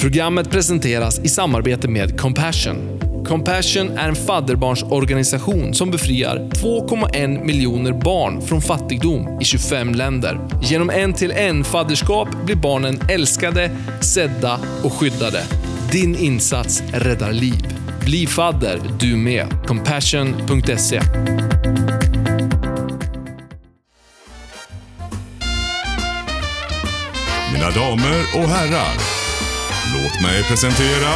Programmet presenteras i samarbete med Compassion. Compassion är en fadderbarnsorganisation som befriar 2,1 miljoner barn från fattigdom i 25 länder. Genom en-till-en fadderskap blir barnen älskade, sedda och skyddade. Din insats räddar liv. Bli fadder du med. Compassion.se Mina damer och herrar, låt mig presentera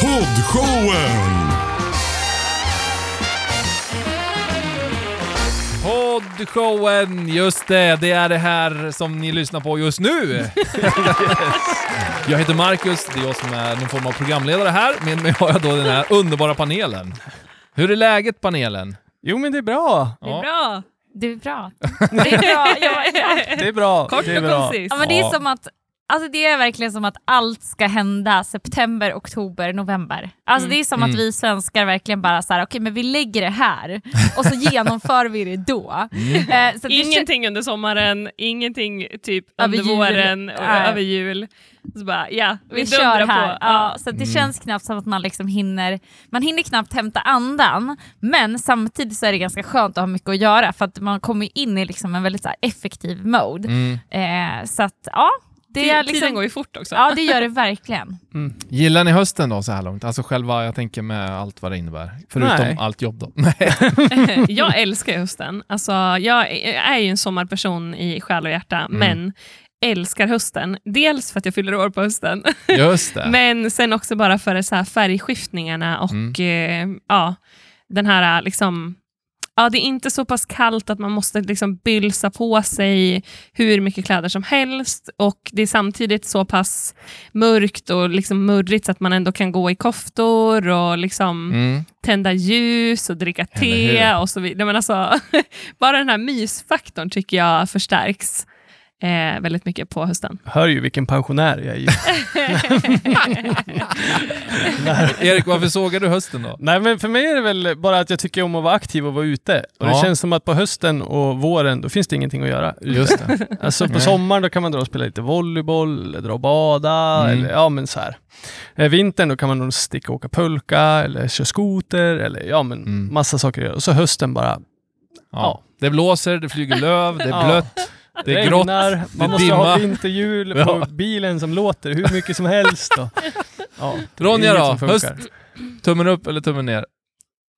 Poddshowen! Poddshowen, just det. Det är det här som ni lyssnar på just nu. Jag heter Marcus, det är jag som är någon form av programledare här. Med mig har jag då den här underbara panelen. Hur är läget panelen? Jo men det är bra. Det är Ja. bra. Det är bra. Det är bra. Ja, ja. Det är bra. Kort det är och bra. koncist. Ja, men det är som att Alltså det är verkligen som att allt ska hända september, oktober, november. Alltså det är som Mm. att vi svenskar verkligen bara så här, okej men vi lägger det här och så genomför vi det då. Mm. Eh, så det Ingenting under sommaren, ingenting typ Över under jul. våren och Nej. över jul. Så bara, ja, vi, vi kör här. på. Ja, så det Mm. känns knappt som att man liksom hinner, man hinner knappt hämta andan, men samtidigt så är det ganska skönt att ha mycket att göra för att man kommer in i liksom en väldigt så här effektiv mode. Mm. Eh, så att ja, det är Tiden liksom, går ju fort också. ja det gör det verkligen. Gillar ni hösten då så här långt? Alltså själva, jag tänker med allt vad det innebär. Förutom Nej. allt jobb då. Nej. jag älskar hösten. Alltså, jag är ju en sommarperson i själ och hjärta, Mm. men älskar hösten. Dels för att jag fyller år på hösten, Just det. men sen också bara för så här färgskiftningarna och eh, ja, den här liksom Ja, det är inte så pass kallt att man måste liksom bylsa på sig hur mycket kläder som helst och det är samtidigt så pass mörkt och liksom murrigt så att man ändå kan gå i koftor och liksom Mm. tända ljus och dricka te och så vidare. Men alltså, bara den här mysfaktorn tycker jag förstärks eh, väldigt mycket på hösten. Hör ju vilken pensionär jag är. Erik, varför sågar du hösten då? Nej men för mig är det väl bara att jag tycker om att vara aktiv och vara ute. Och Ja. det känns som att på hösten och våren, då finns det ingenting att göra. Just det. Alltså på Nej. sommaren då kan man dra och spela lite volleyboll, eller dra och bada, Mm. eller ja men så här. Eh, vintern då kan man nog sticka och åka pulka, eller köra skoter, eller ja men Mm. massa saker att göra. Och så hösten bara, Ja. Det blåser, det flyger löv, det är Ja. blött, det är grått. regnar, det man måste ha dimma. vinterhjul på Ja. bilen som låter hur mycket som helst. Och, ja, det är Ronja inget då? funkar. Höst? Tummen upp eller tummen ner?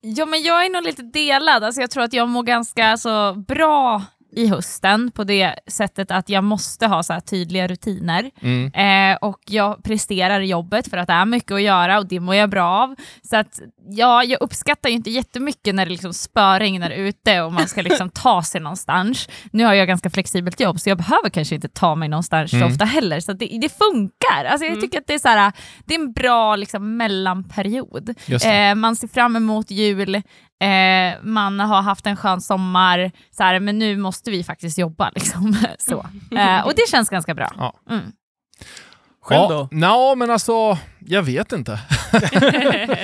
Ja men jag är nog lite delad, alltså, jag tror att jag mår ganska så bra i hösten på det sättet att jag måste ha så tydliga rutiner. Mm. Eh, och jag presterar i jobbet för att det är mycket att göra och det mår jag bra av. Så att ja, jag uppskattar ju inte jättemycket när det liksom spöregnar ute och man ska liksom ta sig någonstans. Nu har jag ganska flexibelt jobb så jag behöver kanske inte ta mig någonstans Mm. så ofta heller. Så det, det funkar. Alltså, jag Mm. tycker att det är, så här, det är en bra liksom, mellanperiod. Eh, man ser fram emot jul, eh, man har haft en skön sommar, så här, men nu måste vi faktiskt jobba. Liksom. så. Eh, och det känns ganska bra. Ja. Mm. Själv ja, då? Nå, men alltså, jag vet inte.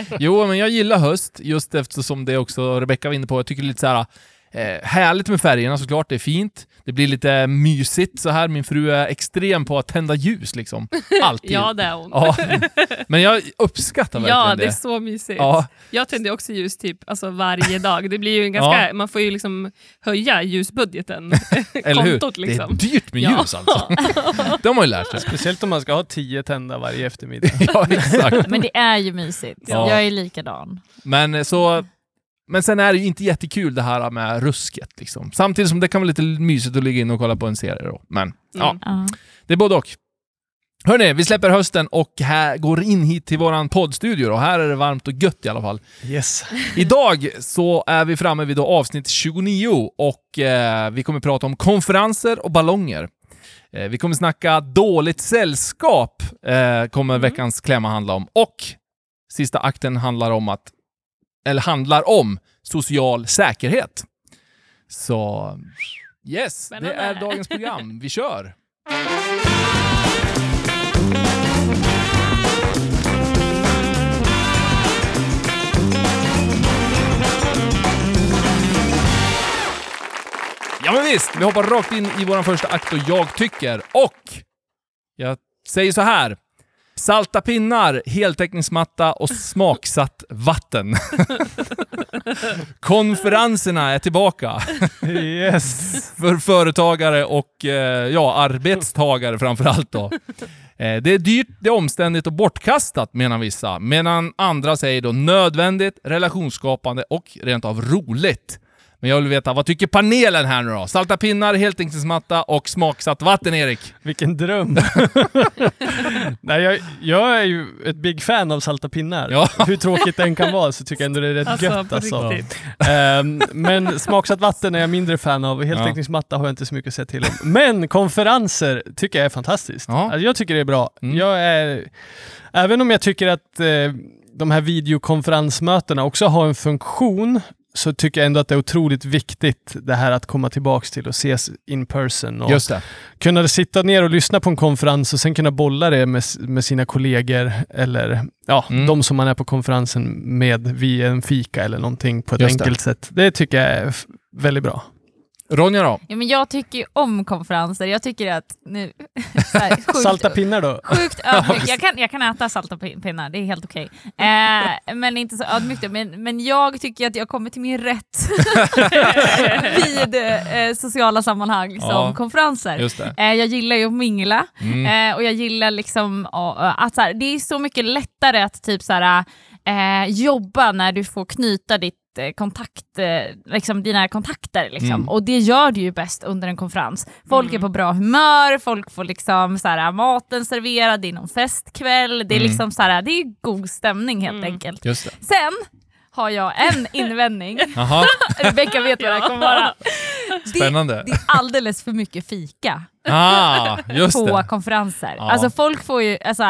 jo, men jag gillar höst, just eftersom det också Rebecca var inne på. Jag tycker lite så här eh, härligt med färgerna såklart, det är fint. Det blir lite mysigt så här. Min fru är extrem på att tända ljus liksom. Alltid. Ja, det är hon. Ja. Men jag uppskattar verkligen Ja, det. det är så mysigt. Ja, Jag tänder också ljus typ alltså varje dag. Det blir ju en ganska, Ja. Man får ju liksom höja ljusbudgeten. eller hur? Kontot liksom. Det är dyrt med Ja. ljus alltså. Det har man ju lärt sig. Speciellt om man ska ha tio tända varje eftermiddag. Ja, exakt. Men det är ju mysigt. Ja. Jag är likadan. Men eh, så... Men sen är det ju inte jättekul det här med rusket liksom. Samtidigt som det kan vara lite mysigt att ligga in och kolla på en serie då. Men ja, Mm. Ja. det är både och. Hörni, vi släpper hösten och här går in hit till våran poddstudio och här är det varmt och gött i alla fall. Yes. Idag så är vi framme vid då avsnitt 29 och eh, vi kommer prata om konferenser och ballonger. Eh, vi kommer snacka dåligt sällskap, eh, kommer veckans klämma handla om. Och sista akten handlar om att, eller handlar om social säkerhet. Så yes, det Spännande. är dagens program. Vi kör! Ja men visst, vi hoppar rakt in i vår första akt och jag tycker och jag säger så här. Salta pinnar, heltäckningsmatta och smaksatt vatten. Konferenserna är tillbaka Yes. för företagare och eh, ja, arbetstagare framförallt då. Eh, Det är dyrt, det är omständigt och bortkastat menar vissa, medan andra säger då nödvändigt, relationsskapande och rent av roligt. Men jag vill veta, vad tycker panelen här nu då? Salta pinnar, heltäckningsmatta och smaksatt vatten, Erik? Vilken dröm. Nej, jag, jag är ju ett big fan av salta pinnar. Ja. Hur tråkigt den kan vara så tycker jag ändå det är rätt Alltså, gött alltså. Ehm, men smaksatt vatten är jag mindre fan av. Heltäckningsmatta har jag inte så mycket att säga till om. Men konferenser tycker jag är fantastiskt. Ja. Alltså, jag tycker det är bra. Mm. Jag är, även om jag tycker att eh, de här videokonferensmötena också har en funktion så tycker jag ändå att det är otroligt viktigt det här att komma tillbaks till och ses in person. Och Just det. kunna sitta ner och lyssna på en konferens och sen kunna bolla det med, med sina kollegor eller ja, Mm. de som man är på konferensen med via en fika eller någonting på ett Just det. enkelt sätt. Det tycker jag är väldigt bra. Ronja då? Ja, men jag tycker ju om konferenser. Jag tycker att nu, här, sjukt, Salta pinnar då? Sjukt ödmjuk. Jag kan, jag kan äta salta pin- pinnar, det är helt okej. Eh, men inte så ödmjukt. Men, men jag tycker att jag kommer till min rätt vid eh, sociala sammanhang som Ja. konferenser. Just det. Eh, jag gillar ju att mingla Mm. eh, och jag gillar liksom att så här, det är så mycket lättare att typ så här, eh, jobba när du får knyta ditt kontakt, eh, liksom dina kontakter. Liksom. Mm. Och det gör du ju bäst under en konferens. Folk är på bra humör, folk får liksom så här, maten serverad, det är någon festkväll, det är Mm. liksom så här, det är god stämning helt enkelt. Just det. Sen har jag en invändning. Rebecka vet vad det här kommer vara. Det, spännande. det är alldeles för mycket fika Ah, just på det. konferenser. Ja. Alltså folk får ju, alltså,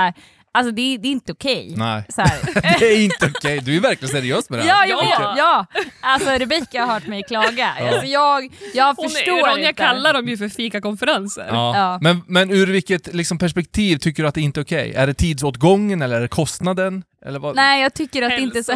alltså det, är- det är inte okej. Nej. Så. Det är inte okej. Du är verkligen seriös med det Ja, här. jag vet. Ja. Alltså Rebecka har hört mig klaga. Alltså, jag, jag Hon, förstår Ronja inte. kallar dem ju för fikakonferenser. Ja. Ja. Men, men ur vilket liksom, perspektiv tycker du att det inte är okej? Är det tidsåtgången eller är det kostnaden? Eller vad? Nej, jag tycker att det inte är så.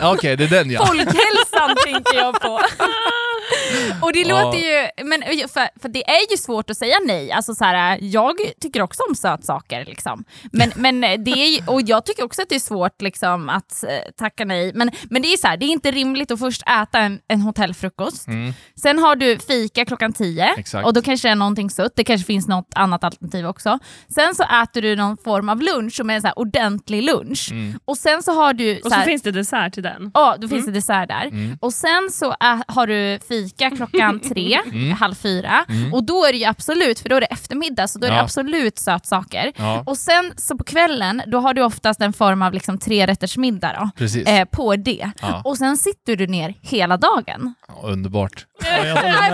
Ja, Okej, det är den ja. Folkhälsan tänker jag på. Och det Ja. låter ju, men för, för det är ju svårt att säga nej. Alltså så här, jag tycker också om sötsaker. Liksom. Men, men det är och jag tycker också att det är svårt liksom, att eh, tacka nej. Men, men det är så här, det är inte rimligt att först äta en, en hotellfrukost. Mm. Sen har du fika klockan 10 Exakt. och då kanske det är någonting sött. Det kanske finns något annat alternativ också. Sen så äter du någon form av lunch som är en så här ordentlig lunch. Mm. Och sen så har du... Och så så här, finns det dessert till den. Ja, då finns det dessert där. Mm. Och sen så ä- har du fika klockan tre, halv fyra. Och då är det ju absolut, för då är det eftermiddag, så då är det absolut sötsaker. Ja, Och sen så på kvällen, då har du oftast en form av liksom trerättersmiddag då, precis. eh, på det. Ja. Och sen sitter du ner hela dagen. Ja, Underbart.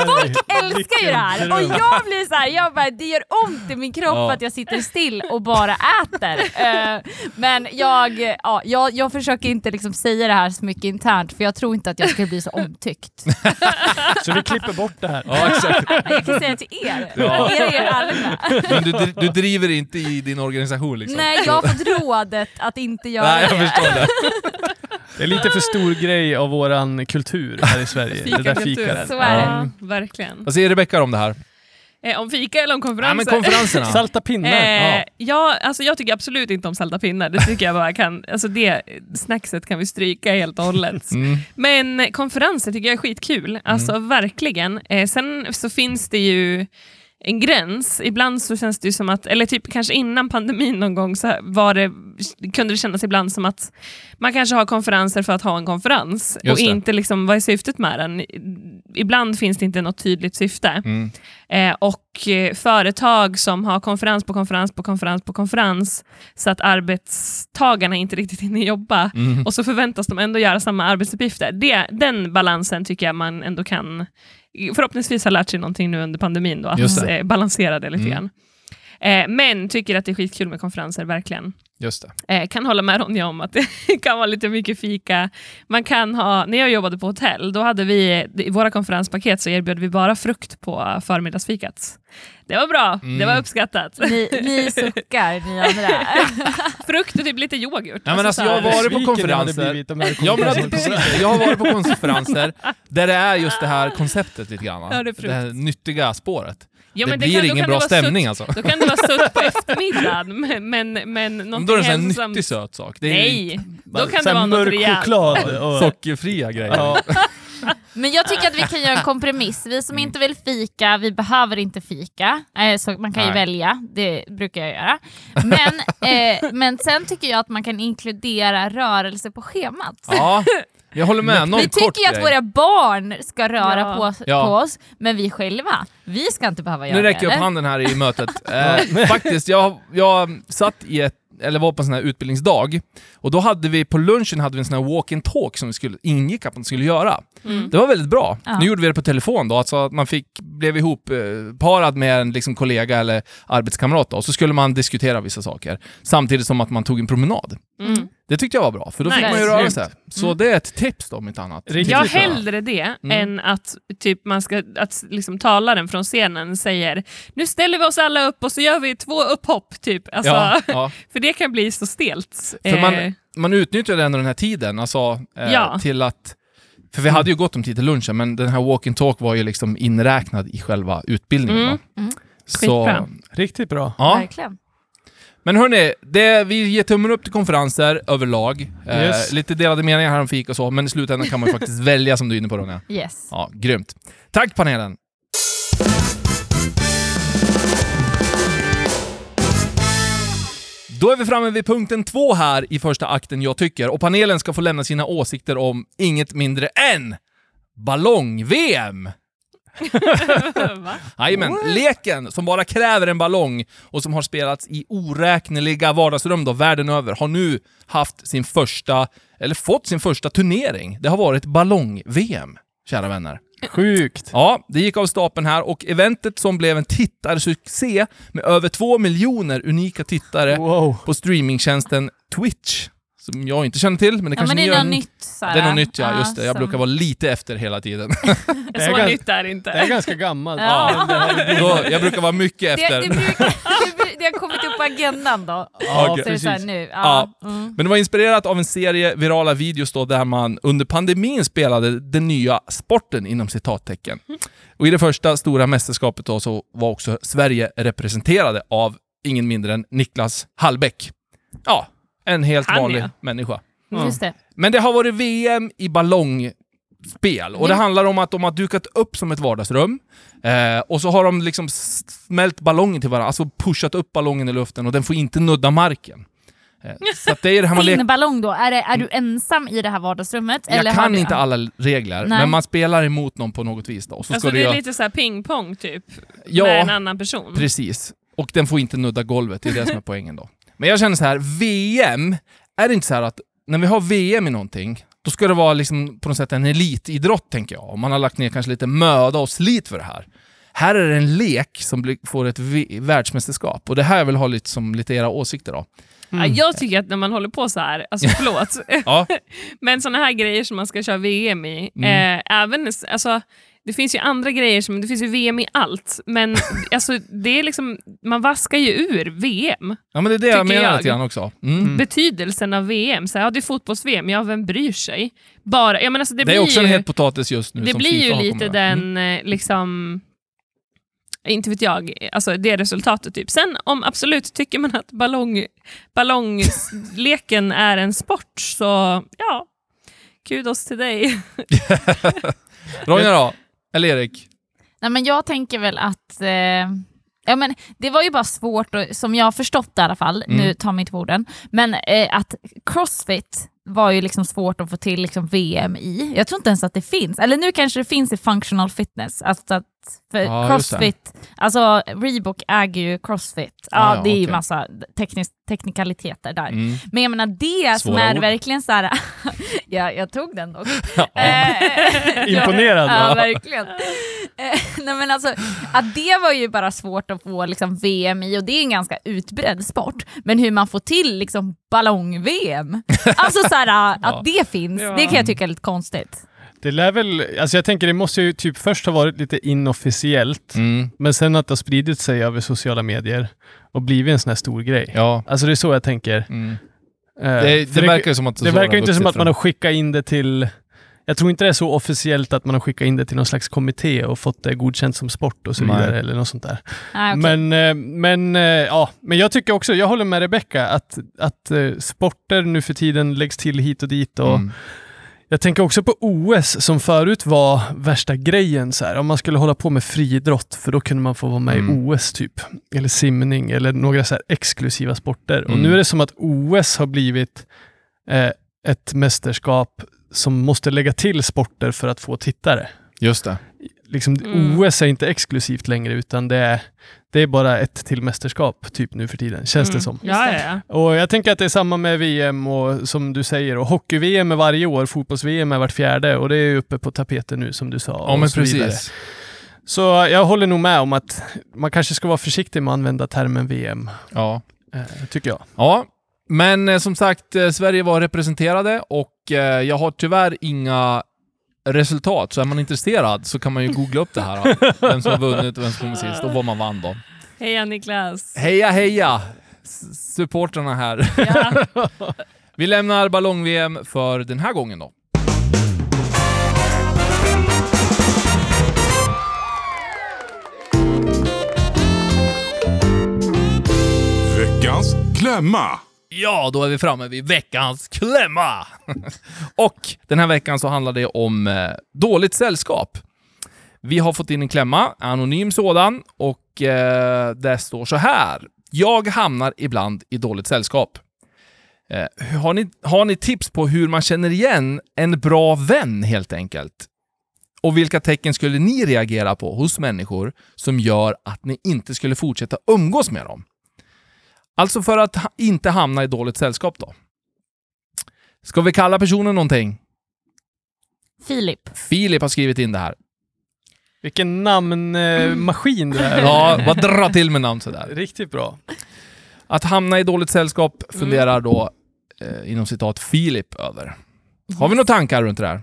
Folk älskar ju det här! Och jag blir så här, jag bara, det gör ont i min kropp Ja. att jag sitter still och bara äter. Eh, men jag, ja, jag, jag försöker inte liksom säga det här så mycket internt för jag tror inte att jag ska bli så omtyckt. Så vi klipper bort det här. Ja, exakt. Jag kan säga till er, Ja. er är alla. Men du, du driver inte i din organisation liksom? Nej, jag har fått rådet att inte göra Nej, jag det. förstår det. Det är lite för stor grej av våran kultur här i Sverige. det där fikat. Så är det. Ja, verkligen. Vad säger Rebecka om det här? Eh, om fika eller om Ja, konferenser? men konferenserna. Salta pinnar. Eh, Ja. ja. alltså jag tycker absolut inte om salta pinnar. Det tycker jag bara kan, alltså det snackset kan vi stryka helt och hållet. Mm. Men konferenser tycker jag är skitkul, alltså verkligen. Eh, sen så finns det ju en gräns. Ibland så känns det ju som att, eller typ kanske innan pandemin någon gång, så var det, kunde det kännas ibland som att man kanske har konferenser för att ha en konferens Just och det. inte liksom, vad är syftet med den? Ibland finns det inte något tydligt syfte. Mm. Eh, och eh, företag som har konferens på konferens på konferens på konferens så att arbetstagarna inte riktigt hinner jobba Mm. och så förväntas de ändå göra samma arbetsuppgifter. Det, den balansen tycker jag man ändå kan förhoppningsvis ha lärt sig någonting nu under pandemin då, att eh, balansera det lite Mm. grann. Eh, men tycker att det är skitkul med konferenser, verkligen. Just det. Eh, kan hålla med Ronja om att det kan vara lite mycket fika. Man kan ha, när jag jobbade på hotell, då hade vi i våra konferenspaket så erbjöd vi bara frukt på förmiddagsfikat. Det var bra, Mm. det var uppskattat. Ni, ni suckar, ni andra. frukt och typ lite yoghurt. Ja, men alltså, så jag har varit på konferenser. Ja, men alltså. Jag har varit på konferenser där det är just det här konceptet lite grann. Ja, det det här nyttiga spåret. Ja, det men blir kan- ingen bra det stämning sutt- alltså. Då kan det vara sutt på eftermiddagen, men, men, men då är det en hälsosamt. nyttig söt sak. Det är Nej, då kan det vara något mörk rejält. choklad. Och, sockerfria grejer. ja. Men jag tycker att vi kan göra en kompromiss. Vi som inte vill fika, vi behöver inte fika. Eh, så man kan ju Nej. välja, det brukar jag göra. Men, eh, men sen tycker jag att man kan inkludera rörelse på schemat. Ja, jag håller med. Någon vi tycker ju att grej. våra barn ska röra Ja. på, Ja. på oss, men vi själva, vi ska inte behöva göra Nu räcker jag det. upp handen här i mötet. Eh, faktiskt, jag, jag satt i ett, eller var på en sån här utbildningsdag, och då hade vi, på lunchen hade vi en sån här walk and talk som vi skulle, ingick att man skulle göra. Mm. Det var väldigt bra. Ja. Nu gjorde vi det på telefon då, alltså att man fick, blev ihop eh, parad med en liksom, kollega eller arbetskamrat då, och så skulle man diskutera vissa saker. Samtidigt som att man tog en promenad. Mm. Det tyckte jag var bra, för då fick Nice. man ju röra sig. Så det är ett tips då, om inte annat. Riktigt Jag hellre det Mm. än att typ man ska, att liksom talaren från scenen säger nu ställer vi oss alla upp och så gör vi två upphopp. Typ. Alltså, Ja, ja. För det kan bli så stelt. För man, Eh, man utnyttjade ändå den här tiden, alltså, eh, Ja. till att... För vi hade ju gått om tid till lunchen, men den här walk and talk var ju liksom inräknad i själva utbildningen. Mm. Mm. Så, Skitbra. Riktigt bra. ja. Verkligen. Men hörni, det, vi ger tummen upp till konferenser överlag. Eh, Yes. lite delade meningar här om fika och så, men i slutändan kan man ju faktiskt välja som du är inne på Ronja. Yes. Ja, grymt. Tack panelen! Då är vi framme vid punkten två här i första akten, jag tycker, och panelen ska få lämna sina åsikter om inget mindre än ballong-VM! Jajamän, leken som bara kräver en ballong och som har spelats i oräkneliga vardagsrum då, världen över, har nu haft sin första, eller fått sin första turnering. Det har varit ballong-VM, kära vänner. Sjukt. Ja, det gick av stapeln här och eventet som blev en tittarsuccé med över två miljoner unika tittare Wow. på streamingtjänsten Twitch. Som jag inte känner till, men det Ja, kanske men det ni är gör. något nytt. Det är något nytt, ja. Just det. Jag som- brukar vara lite efter hela tiden. Det är Så gans- nytt är det inte. Det är ganska gammalt. Ja. Det Då, jag brukar vara mycket Det, efter. det, brukar, det, bru- det har kommit upp på agendan då. Ja, Okej. Så det är så här precis. nu. Ja. Mm. Men det var inspirerat av en serie virala videos då där man under pandemin spelade den nya sporten inom citattecken. Och i det första stora mästerskapet då så var också Sverige representerade av ingen mindre än Niklas Hallbäck. Ja, en helt Han, vanlig ja. människa. Just det. Men det har varit VM i ballongspel och det Mm. handlar om att de har dukat upp som ett vardagsrum eh, och så har de liksom smält ballongen till varandra, alltså pushat upp ballongen i luften och den får inte nudda marken. Eh, så det är det här man Din ballong då, är, det, är du ensam i det här vardagsrummet? Jag eller kan du, inte alla regler, Nej. men man spelar emot någon på något vis då. Så Alltså det är göra... lite så här pingpong typ, Ja, med en annan person. precis. Och den får inte nudda golvet, det är det som är poängen då. Men jag känner så här, VM, är det inte så här att när vi har VM i någonting, då ska det vara liksom på något sätt en elitidrott, tänker jag. Och man har lagt ner kanske lite möda och slit för det här. Här är det en lek som får ett världsmästerskap. Och det här vill jag ha lite, som lite era åsikter då. Ja, jag tycker att när man håller på så här, alltså förlåt, Ja, men såna här grejer som man ska köra VM i, Mm. eh, även, alltså, det finns ju andra grejer, som, det finns ju VM i allt, men alltså, det är liksom, man vaskar ju ur VM. ja men det är det jag menar lite grann också. Mm. Betydelsen av VM, så här, ja, det är fotbolls-VM, ja vem bryr sig? Bara, ja, men alltså, det, Det, är blir också ju, en het potatis just nu det som blir FIFA ju lite med. Mm. den, eh, liksom, inte vet jag, alltså det resultatet. Typ. Sen om absolut tycker man att ballong, ballongleken är en sport, så ja, kudos till dig. Ronja då? Eller Erik? Nej, men jag tänker väl att... Eh, ja, men det var ju bara svårt, och, som jag har förstått det i alla fall, Mm. nu tar mig inte på orden, men eh, att crossfit var ju liksom svårt att få till liksom VM i. Jag tror inte ens att det finns. Eller nu kanske det finns i functional fitness. Alltså att, för det. crossfit, alltså Reebok äger ju crossfit. Ja, Ah, ja, det är ju okej. massa teknis, teknikaliteter där. Mm. Men jag menar det som Svåra är ord. verkligen så här, ja, jag tog den dock. Eh, Imponerande. Ja, verkligen. Eh, Nej, men alltså, att det var ju bara svårt att få liksom, VM i och det är en ganska utbredd sport. Men hur man får till liksom, ballong-VM, alltså så här, att Ja. det finns, Ja. det kan jag tycka är lite konstigt. Det lär väl, alltså jag tänker det måste ju typ först ha varit lite inofficiellt, Mm. men sen att det har spridit sig över sociala medier och blivit en sån här stor grej. Ja. Alltså det är så jag tänker. Mm. Eh, Det, för det verkar ju som att det verkar ju inte som att man har skickat in det till jag tror inte det är så officiellt att man har skickat in det till någon slags kommitté och fått det godkänt som sport och så Nej. vidare eller något sånt där. Ah, okej. Men, eh, men, eh, ja, men jag tycker också, jag håller med Rebecca, att, att eh, sporter nu för tiden läggs till hit och dit. Och Mm. Jag tänker också på OS som förut var värsta grejen. Så här. Om man skulle hålla på med friidrott, för då kunde man få vara med Mm. i OS typ. Eller simning eller några så här exklusiva sporter. Och Mm. nu är det som att OS har blivit eh, ett mästerskap som måste lägga till sporter för att få tittare. Just det. Liksom, Mm. OS är inte exklusivt längre, utan det är, det är bara ett till mästerskap typ nu för tiden, känns det Mm. som. Ja, ja, ja. Och jag tänker att det är samma med VM och som du säger, och hockey-VM är varje år, fotbolls-VM är vart fjärde och det är uppe på tapeten nu som du sa. Ja, och men så vidare. precis. Så jag håller nog med om att man kanske ska vara försiktig med att använda termen VM, Ja. eh, tycker jag. Ja, men eh, som sagt, eh, Sverige var representerade och eh, jag har tyvärr inga resultat, så är man intresserad så kan man ju googla upp det här. då. Vem som har vunnit och vem som kommer sist och vad man vann då. Heja Niklas! Heja heja! Supportrarna här. Ja. Vi lämnar ballong-VM för den här gången då. Veckans klämma. Ja, då är vi framme vid veckans klämma! och den här veckan så handlar det om eh, dåligt sällskap. Vi har fått in en klämma, anonym sådan, och eh, det står så här. Jag hamnar ibland i dåligt sällskap. Eh, har, ni, har ni tips på hur man känner igen en bra vän, helt enkelt? Och vilka tecken skulle ni reagera på hos människor som gör att ni inte skulle fortsätta umgås med dem? Alltså för att inte hamna i dåligt sällskap då. Ska vi kalla personen någonting? Filip. Filip har skrivit in det här. Vilken namnmaskin du är. Ja, bara dra till med namn sådär. Riktigt bra. Att hamna i dåligt sällskap funderar då, eh, inom citat, Filip över. Har vi några tankar runt det där?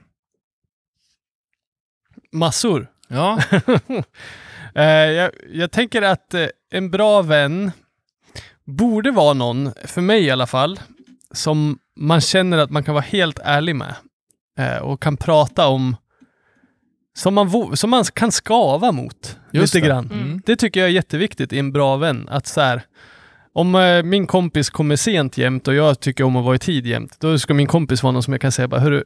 Massor. Ja. Eh, jag, jag tänker att eh, en bra vän borde vara någon, för mig i alla fall, som man känner att man kan vara helt ärlig med. Eh, och kan prata om som man, som man kan skava mot Just lite det. grann. Mm. Det tycker jag är jätteviktigt i en bra vän. Att så här, om eh, min kompis kommer sent jämt och jag tycker om att vara i tid jämt, då ska min kompis vara någon som jag kan säga bara, hörru,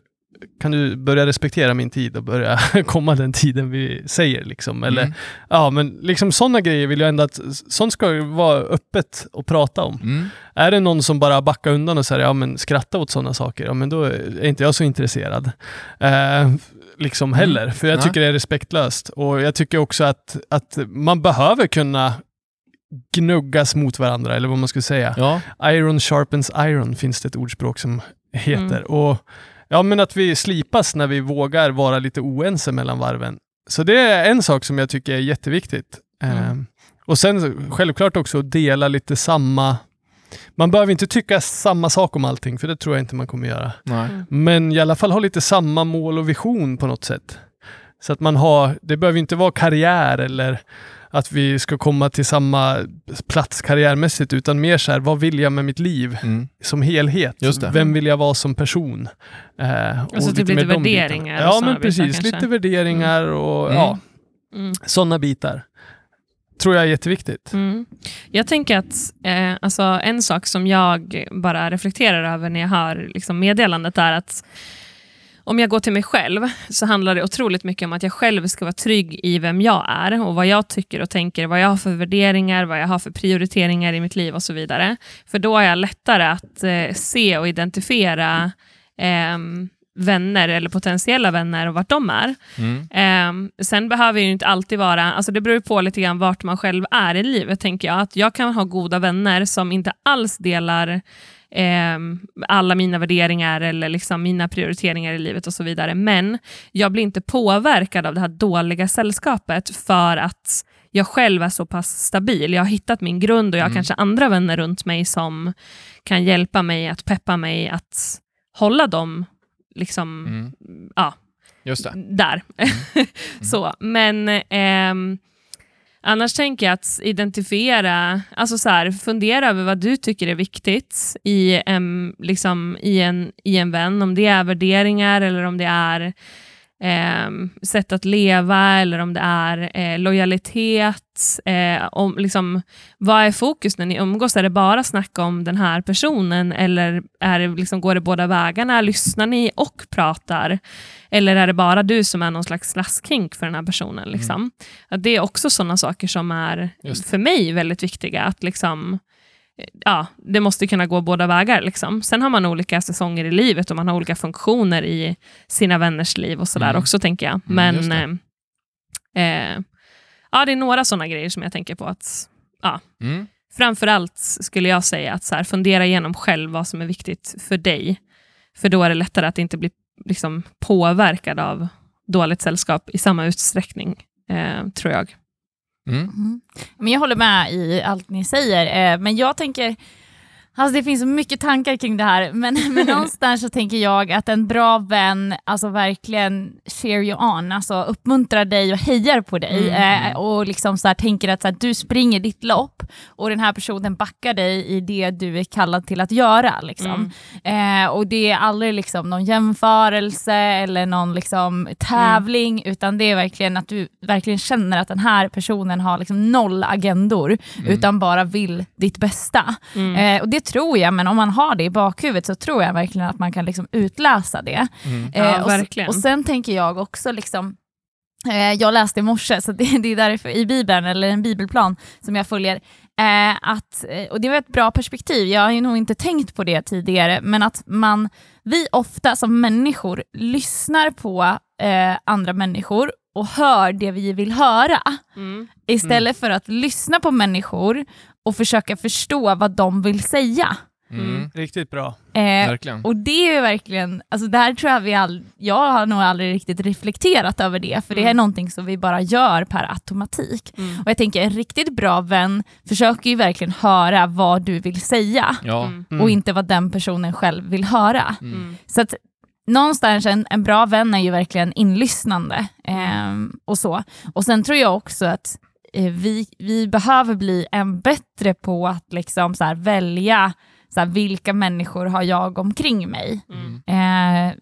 kan du börja respektera min tid och börja komma den tiden vi säger liksom. Eller, Mm. ja men liksom sådana grejer vill jag ändå att, sånt ska ju vara öppet att prata om. Mm. Är det någon som bara backar undan och säger ja men skratta åt sådana saker, ja men då är inte jag så intresserad. Eh, liksom heller, för jag Nej. tycker det är respektlöst. Och jag tycker också att, att man behöver kunna gnuggas mot varandra, eller vad man skulle säga. Ja. Iron sharpens iron finns det ett ordspråk som heter. Mm. Och ja, men att vi slipas när vi vågar vara lite oense mellan varven. Så det är en sak som jag tycker är jätteviktigt. Mm. Eh, och sen självklart också att dela lite samma... Man behöver inte tycka samma sak om allting, för det tror jag inte man kommer göra. Nej. Men i alla fall ha lite samma mål och vision på något sätt. Så att man har, det behöver inte vara karriär eller att vi ska komma till samma plats karriärmässigt, utan mer så här, vad vill jag med mitt liv Mm. som helhet? Just det. Vem vill jag vara som person? Eh, Alltså typ lite de värderingar och Ja, men precis. kanske. Lite värderingar och Mm. ja, Mm. sådana bitar. Tror jag är jätteviktigt. Mm. Jag tänker att eh, alltså, en sak som jag bara reflekterar över när jag hör liksom, meddelandet är att om jag går till mig själv så handlar det otroligt mycket om att jag själv ska vara trygg i vem jag är och vad jag tycker och tänker, vad jag har för värderingar, vad jag har för prioriteringar i mitt liv och så vidare. För då är jag lättare att eh, se och identifiera ehm, vänner eller potentiella vänner och vart de är. Mm. Ehm, sen behöver det inte alltid vara, alltså det beror på lite grann vart man själv är i livet, tänker jag. Att jag kan ha goda vänner som inte alls delar ehm, alla mina värderingar eller liksom mina prioriteringar i livet och så vidare. Men jag blir inte påverkad av det här dåliga sällskapet för att jag själv är så pass stabil. Jag har hittat min grund och jag har Mm. kanske andra vänner runt mig som kan hjälpa mig att peppa mig att hålla dem liksom, Mm. ja, Just det. där. så, men ehm, Annars tänker jag att identifiera, alltså så här, fundera över vad du tycker är viktigt i en, liksom, i en, i en vän, om det är värderingar eller om det är eh, sätt att leva eller om det är eh, lojalitet. Eh, om, liksom, vad är fokus när ni umgås? Är det bara snacka om den här personen eller är det, liksom, går det båda vägarna? Lyssnar ni och pratar? Eller är det bara du som är någon slags slaskhink för den här personen? Liksom? Att det är också sådana saker som är för mig väldigt viktiga. Att liksom, ja, det måste kunna gå båda vägar. Liksom. Sen har man olika säsonger i livet och man har olika funktioner i sina vänners liv och sådär Mm. också, tänker jag. Mm, Men just eh, eh, ja, det är några sådana grejer som jag tänker på. att Mm. Framförallt skulle jag säga att så här, fundera igenom själv vad som är viktigt för dig. För då är det lättare att inte bli liksom, påverkad av dåligt sällskap i samma utsträckning, eh, tror jag. Mm. Mm. Men jag håller med i allt ni säger, eh, men jag tänker, alltså det finns så mycket tankar kring det här, men, men någonstans så tänker jag att en bra vän alltså verkligen cheer you on, alltså uppmuntrar dig och hejar på dig eh, och liksom så här, tänker att så här, du springer ditt lopp och den här personen backar dig i det du är kallad till att göra. Liksom. Eh, och det är aldrig liksom någon jämförelse eller någon liksom tävling, utan det är verkligen att du verkligen känner att den här personen har liksom noll agendor, utan bara vill ditt bästa. Eh, och det tror jag, men om man har det i bakhuvudet så tror jag verkligen att man kan liksom utläsa det. Ja, Eh, och, s- verkligen. och sen tänker jag också liksom Eh, jag läste i morse, så det, det är därför i Bibeln, eller en bibelplan som jag följer, eh, att, eh, och det var ett bra perspektiv, jag har ju nog inte tänkt på det tidigare, men att man, vi ofta som människor lyssnar på eh, andra människor och hör det vi vill höra, Mm. istället för att lyssna på människor och försöka förstå vad de vill säga. Mm. Riktigt bra. Eh, Verkligen. och det är ju verkligen, alltså där tror jag vi all, jag har nog aldrig riktigt reflekterat över det, för det är Mm. någonting som vi bara gör per automatik. Mm. Och jag tänker en riktigt bra vän försöker ju verkligen höra vad du vill säga, Ja. Mm. Mm. och inte vad den personen själv vill höra. Mm. Så att någonstans en, en bra vän är ju verkligen inlyssnande. ehm, och så. Och sen tror jag också att eh, vi, vi behöver bli än bättre på att liksom så här välja så här, vilka människor har jag omkring mig. Mm. Eh,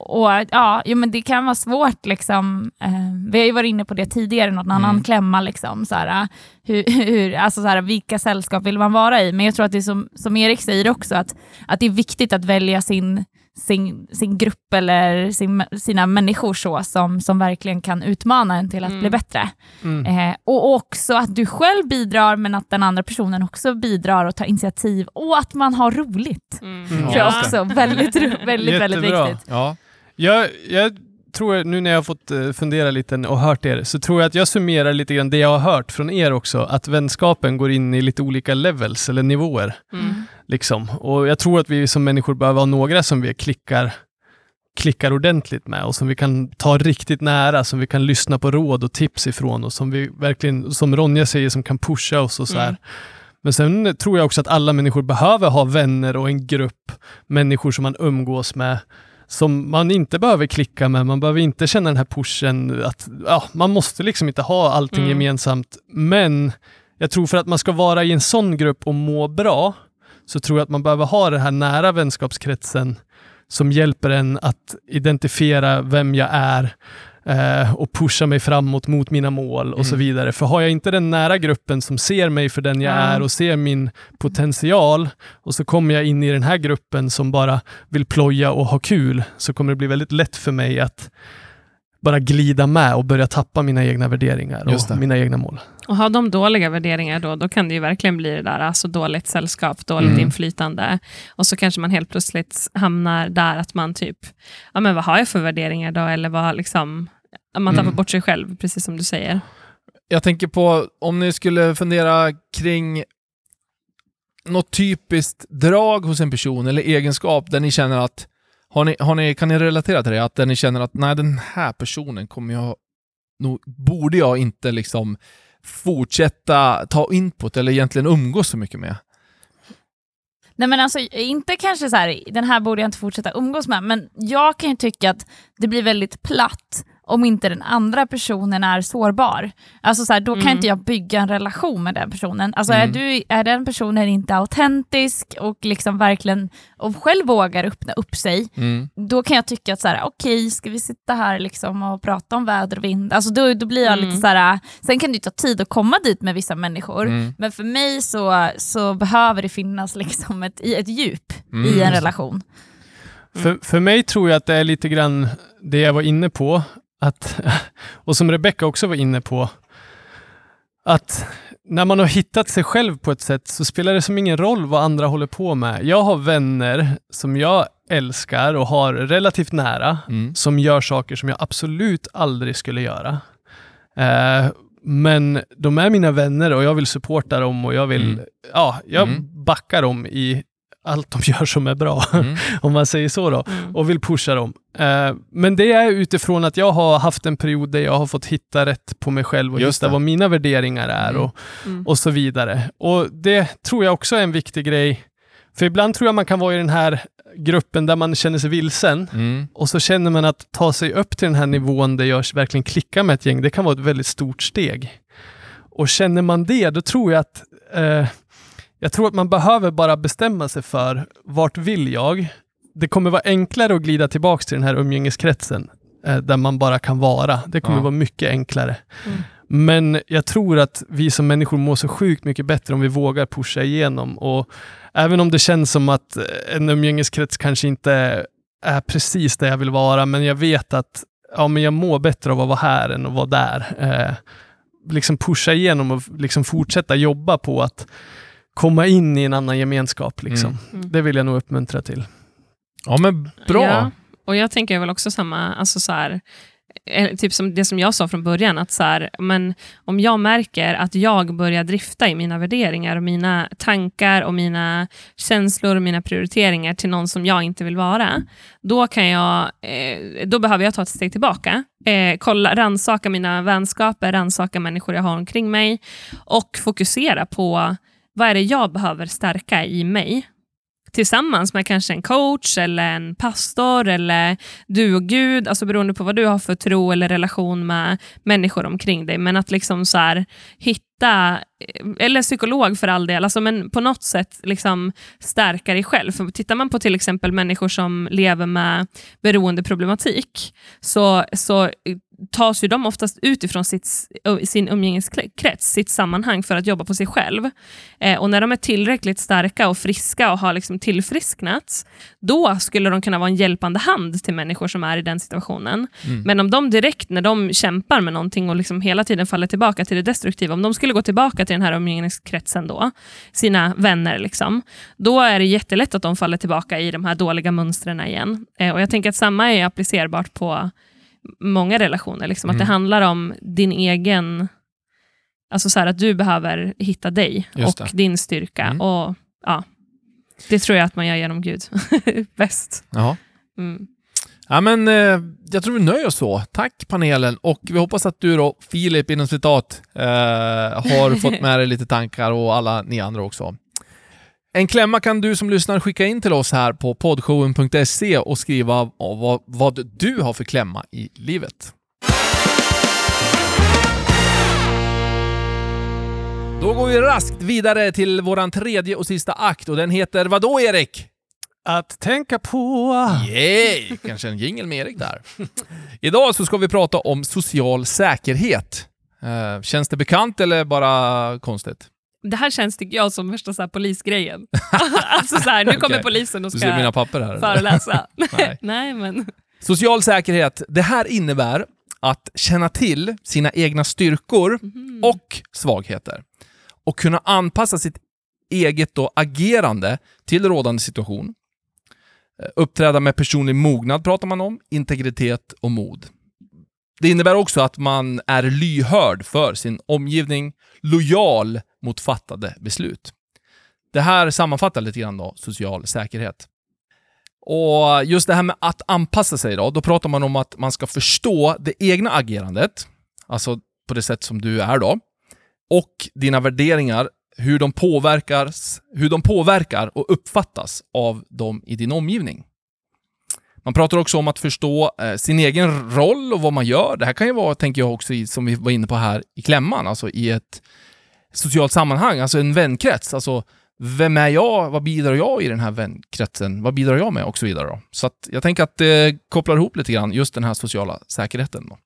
och ja, jo, men det kan vara svårt, liksom, eh, vi har ju varit inne på det tidigare, någon annan Mm. klämma, liksom, så här, hur, hur, alltså, så här, vilka sällskap vill man vara i? Men jag tror att det är som, som Erik säger också, att, att det är viktigt att välja sin, sin, sin grupp eller sin, sina människor så, som, som verkligen kan utmana en till att Mm. bli bättre. Mm. Eh, och också att du själv bidrar, men att den andra personen också bidrar och tar initiativ, och att man har roligt. Mm. Mm. tror jag också väldigt, väldigt, väldigt viktigt. Ja. Jag, jag tror, nu när jag har fått eh, fundera lite och hört er, så tror jag att jag summerar lite grann det jag har hört från er också, att vänskapen går in i lite olika levels eller nivåer. Mm. Liksom. Och jag tror att vi som människor behöver ha några som vi klickar, klickar ordentligt med och som vi kan ta riktigt nära, som vi kan lyssna på råd och tips ifrån och som vi verkligen, som Ronja säger, som kan pusha oss och så här. Mm. Men sen tror jag också att alla människor behöver ha vänner och en grupp människor som man umgås med som man inte behöver klicka med, man behöver inte känna den här pushen att ja, man måste liksom inte ha allting Mm. gemensamt. Men jag tror för att man ska vara i en sån grupp och må bra, så tror jag att man behöver ha den här nära vänskapskretsen som hjälper en att identifiera vem jag är eh, och pusha mig framåt mot mina mål och så Mm. vidare. För har jag inte den nära gruppen som ser mig för den jag Ja. är och ser min potential och så kommer jag in i den här gruppen som bara vill ploja och ha kul så kommer det bli väldigt lätt för mig att bara glida med och börja tappa mina egna värderingar och mina egna mål. Och har de dåliga värderingar då, då kan det ju verkligen bli det där, alltså dåligt sällskap, dåligt Mm. inflytande. Och så kanske man helt plötsligt hamnar där att man typ, ja men vad har jag för värderingar då? Eller vad liksom, man tappar Mm. bort sig själv, precis som du säger. Jag tänker på om ni skulle fundera kring något typiskt drag hos en person eller egenskap där ni känner att, har ni, har ni, kan ni relatera till det? Att där ni känner att nej, den här personen kommer jag nog, borde jag inte liksom fortsätta ta input eller egentligen umgås så mycket med. Nej men alltså inte kanske så här, den här borde jag inte fortsätta umgås med, men jag kan ju tycka att det blir väldigt platt om inte den andra personen är sårbar. Alltså så här, då kan Mm. inte jag bygga en relation med den personen. Alltså Mm. är, du, är den personen inte autentisk och liksom verkligen och själv vågar öppna upp sig, Mm. då kan jag tycka att så här, okej, ska vi sitta här liksom och prata om väder och vind? Alltså då, då blir jag Mm. lite så här, sen kan det ta tid att komma dit med vissa människor, Mm. men för mig så, så behöver det finnas liksom ett, i ett djup Mm. i en relation. För, för mig tror jag att det är lite grann det jag var inne på, att, och som Rebecca också var inne på, att när man har hittat sig själv på ett sätt så spelar det som ingen roll vad andra håller på med. Jag har vänner som jag älskar och har relativt nära, Mm. som gör saker som jag absolut aldrig skulle göra. Eh, men de är mina vänner och jag vill supporta dem och jag vill, Mm. ja, jag Mm. backar dem i allt de gör som är bra, Mm. om man säger så då Mm. och vill pusha dem. Eh, men det är utifrån att jag har haft en period där jag har fått hitta rätt på mig själv och Just hitta det. vad mina värderingar är Mm. och, Mm. och så vidare. Och det tror jag också är en viktig grej. För ibland tror jag man kan vara i den här gruppen där man känner sig vilsen Mm. och så känner man att ta sig upp till den här nivån där jag verkligen klickar med ett gäng, det kan vara ett väldigt stort steg. Och känner man det, då tror jag att eh, jag tror att man behöver bara bestämma sig för vart vill jag? Det kommer vara enklare att glida tillbaka till den här umgängeskretsen eh, där man bara kan vara. Det kommer Ja. vara mycket enklare. Mm. Men jag tror att vi som människor mår så sjukt mycket bättre om vi vågar pusha igenom. Och även om det känns som att eh, en umgängeskrets kanske inte är precis där jag vill vara, men jag vet att ja, men jag mår bättre av att vara här än att vara där. Eh, liksom pusha igenom och liksom fortsätta jobba på att komma in i en annan gemenskap. Liksom. Mm. Det vill jag nog uppmuntra till. Ja, men bra. Ja, och jag tänker väl också samma, alltså så här, eh, typ som det som jag sa från början, att så här, men om jag märker att jag börjar drifta i mina värderingar och mina tankar och mina känslor och mina prioriteringar till någon som jag inte vill vara, då, kan jag, eh, då behöver jag ta ett steg tillbaka. Eh, kolla, ransaka mina vänskaper, ransaka människor jag har omkring mig och fokusera på vad är det jag behöver stärka i mig tillsammans med kanske en coach eller en pastor eller du och Gud, alltså beroende på vad du har för tro eller relation med människor omkring dig. Men att liksom så här, hitta, eller psykolog för all del, alltså, men på något sätt liksom stärka dig själv. För tittar man på till exempel människor som lever med beroendeproblematik så, så tas ju de oftast utifrån sitt, sin umgängeskrets, sitt sammanhang för att jobba på sig själv. Eh, och när de är tillräckligt starka och friska och har liksom tillfrisknat, då skulle de kunna vara en hjälpande hand till människor som är i den situationen. Mm. Men om de direkt, när de kämpar med någonting och liksom hela tiden faller tillbaka till det destruktiva, om de skulle gå tillbaka till den här umgängeskretsen då, sina vänner, liksom, då är det jättelätt att de faller tillbaka i de här dåliga mönstren igen. Eh, och jag tänker att samma är applicerbart på många relationer. Liksom, Att Mm. det handlar om din egen... Alltså så här, att du behöver hitta dig Just och det. din styrka. Mm. Och ja, Det tror jag att man gör genom Gud bäst. Jaha. Mm. Ja, men eh, jag tror vi nöjer oss så. Tack panelen och vi hoppas att du då, Filip inom citat, eh, har fått med dig lite tankar och alla ni andra också. En klämma kan du som lyssnar skicka in till oss här på podshowen.se och skriva vad, vad du har för klämma i livet. Då går vi raskt vidare till våran tredje och sista akt och den heter vadå Erik? Att tänka på... Yay! Kanske en jingel med Erik där. Idag så ska vi prata om social säkerhet. Eh, känns det bekant eller bara konstigt? Det här känns, tycker jag, som värsta så här, polisgrejen. alltså så här, nu kommer Okej. polisen och Du ser mina ska papper här. föreläsa. Nej. Nej, men... Social säkerhet, det här innebär att känna till sina egna styrkor Mhm. och svagheter och kunna anpassa sitt eget då agerande till rådande situation. Eh, Uppträda med personlig mognad pratar man om, integritet och mod. Det innebär också att man är lyhörd för sin omgivning, lojal mot fattade beslut. Det här sammanfattar lite grann då social säkerhet. Och just det här med att anpassa sig då, då pratar man om att man ska förstå det egna agerandet, alltså på det sätt som du är då, och dina värderingar, hur de, påverkas, hur de påverkar och uppfattas av dem i din omgivning. Man pratar också om att förstå eh, sin egen roll och vad man gör. Det här kan ju vara, tänker jag också, i, som vi var inne på här i klämman, alltså i ett socialt sammanhang, alltså en vänkrets. Alltså, vem är jag? Vad bidrar jag i den här vänkretsen? Vad bidrar jag med? Och så vidare. Då. Så att jag tänker att det kopplar ihop lite grann, just den här sociala säkerheten. Då.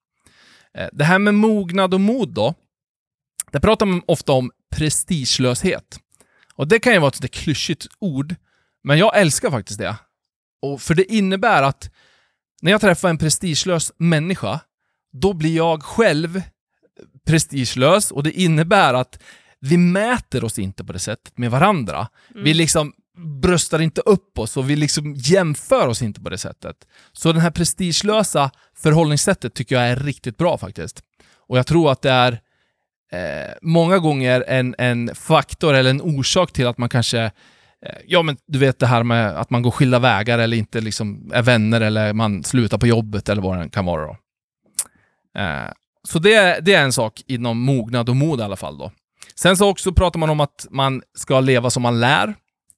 Eh, det här med mognad och mod då, där pratar man ofta om prestigelöshet. Och det kan ju vara ett sådär klyschigt ord, men jag älskar faktiskt det. Och för det innebär att när jag träffar en prestigelös människa, då blir jag själv prestigelös och det innebär att vi mäter oss inte på det sättet med varandra. Mm. Vi liksom bröstar inte upp oss och vi liksom jämför oss inte på det sättet. Så det här prestigelösa förhållningssättet tycker jag är riktigt bra faktiskt. Och jag tror att det är eh, många gånger en, en faktor eller en orsak till att man kanske eh, Ja men du vet det här med att man går skilda vägar eller inte liksom är vänner eller man slutar på jobbet eller vad det kan vara då. Eh, så det, det är en sak inom mognad och mod i alla fall då. Sen så också pratar man om att man ska leva som man lär.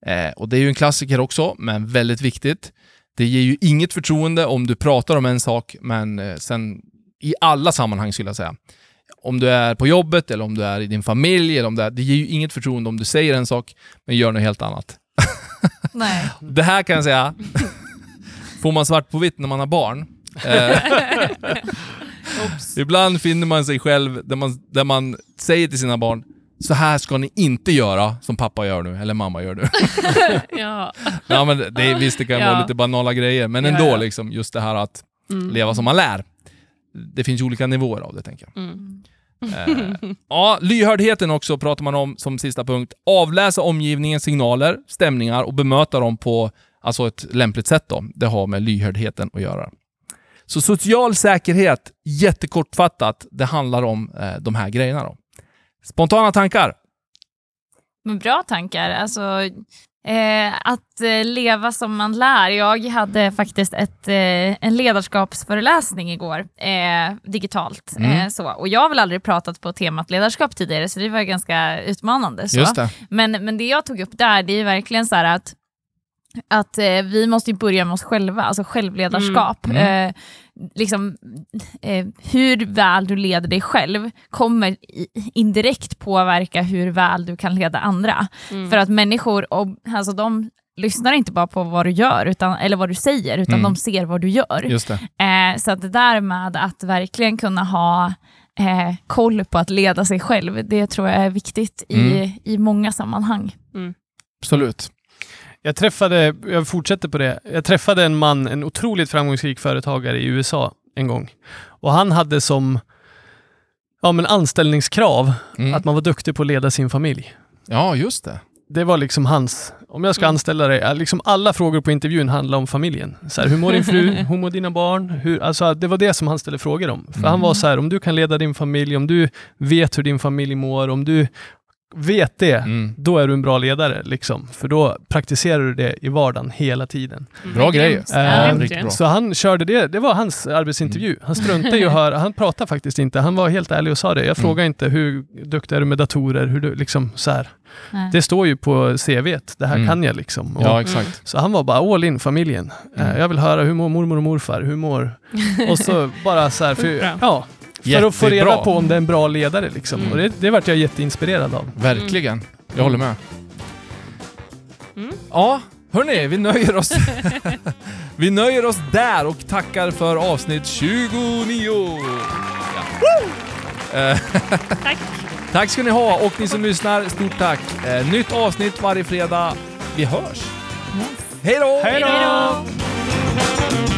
Eh, och det är ju en klassiker också, men väldigt viktigt. Det ger ju inget förtroende om du pratar om en sak, men eh, sen i alla sammanhang skulle jag säga. Om du är på jobbet eller om du är i din familj, eller om det, är, det ger ju inget förtroende om du säger en sak, men gör något helt annat. Nej. Det här kan jag säga, får man svart på vitt när man har barn. Eh, ibland finner man sig själv där man, där man säger till sina barn, så här ska ni inte göra som pappa gör nu, eller mamma gör nu. ja. ja, men det, visst, det kan Ja. vara lite banala grejer, men Ja, ändå ja. liksom just det här att Mm. leva som man lär. Det finns ju olika nivåer av det, tänker jag. Mm. Eh, ja, lyhördheten också pratar man om som sista punkt. Avläsa omgivningens signaler, stämningar och bemöta dem på alltså ett lämpligt sätt. Då. Det har med lyhördheten att göra. Så social säkerhet, jättekortfattat, det handlar om eh, de här grejerna. Då. Spontana tankar? Men bra tankar. Alltså, eh, att eh, leva som man lär. Jag hade faktiskt ett, eh, en ledarskapsföreläsning igår, eh, digitalt. Mm. Eh, så. Och jag har väl aldrig pratat på temat ledarskap tidigare, så det var ganska utmanande. Så. Det. Men, men det jag tog upp där, det är verkligen så här att att eh, vi måste ju börja med oss själva, alltså självledarskap. Mm. Eh, liksom, eh, hur väl du leder dig själv kommer indirekt påverka hur väl du kan leda andra. Mm. För att människor, och, alltså, de lyssnar inte bara på vad du gör, utan, eller vad du säger, utan Mm. de ser vad du gör. Eh, så att det där med att verkligen kunna ha eh, koll på att leda sig själv, det tror jag är viktigt i, Mm. i många sammanhang. Absolut. Jag träffade, jag fortsätter på det, jag träffade en man, en otroligt framgångsrik företagare i USA en gång. Och han hade som ja, men anställningskrav Mm. att man var duktig på att leda sin familj. Ja, just det. Det var liksom hans, om jag ska Mm. anställa dig, liksom alla frågor på intervjun handlar om familjen. Så här, hur mår din fru? Hur mår dina barn? Hur, alltså, det var det som han ställde frågor om. För Mm. han var så här, om du kan leda din familj, om du vet hur din familj mår, om du vet det, Mm. då är du en bra ledare. Liksom. För då praktiserar du det i vardagen hela tiden. Bra grejer. Riktigt bra. Så han körde det, det var hans arbetsintervju. Han struntade i att höra, han pratade faktiskt inte. Han var helt ärlig och sa det. Jag Mm. frågar inte hur duktig är du med datorer, hur du, liksom så här. Det står ju på CVt, det här Mm. kan jag liksom. Och, Ja, exakt. Så han var bara all in familjen. Mm. Jag vill höra hur mår mormor och morfar, hur mår... Och så bara så här, för, ja, för att få reda på om det är en bra ledare liksom. Mm. Och det, det vart jag jätteinspirerad av. Verkligen. Jag håller med. Mm. Ja, hörni, vi nöjer oss. vi nöjer oss där och tackar för avsnitt 29. Ja. Tack. tack ska ni ha och ni som lyssnar, stort tack. Eh, nytt avsnitt varje fredag. Vi hörs. Hej då! Hej då! Hej då!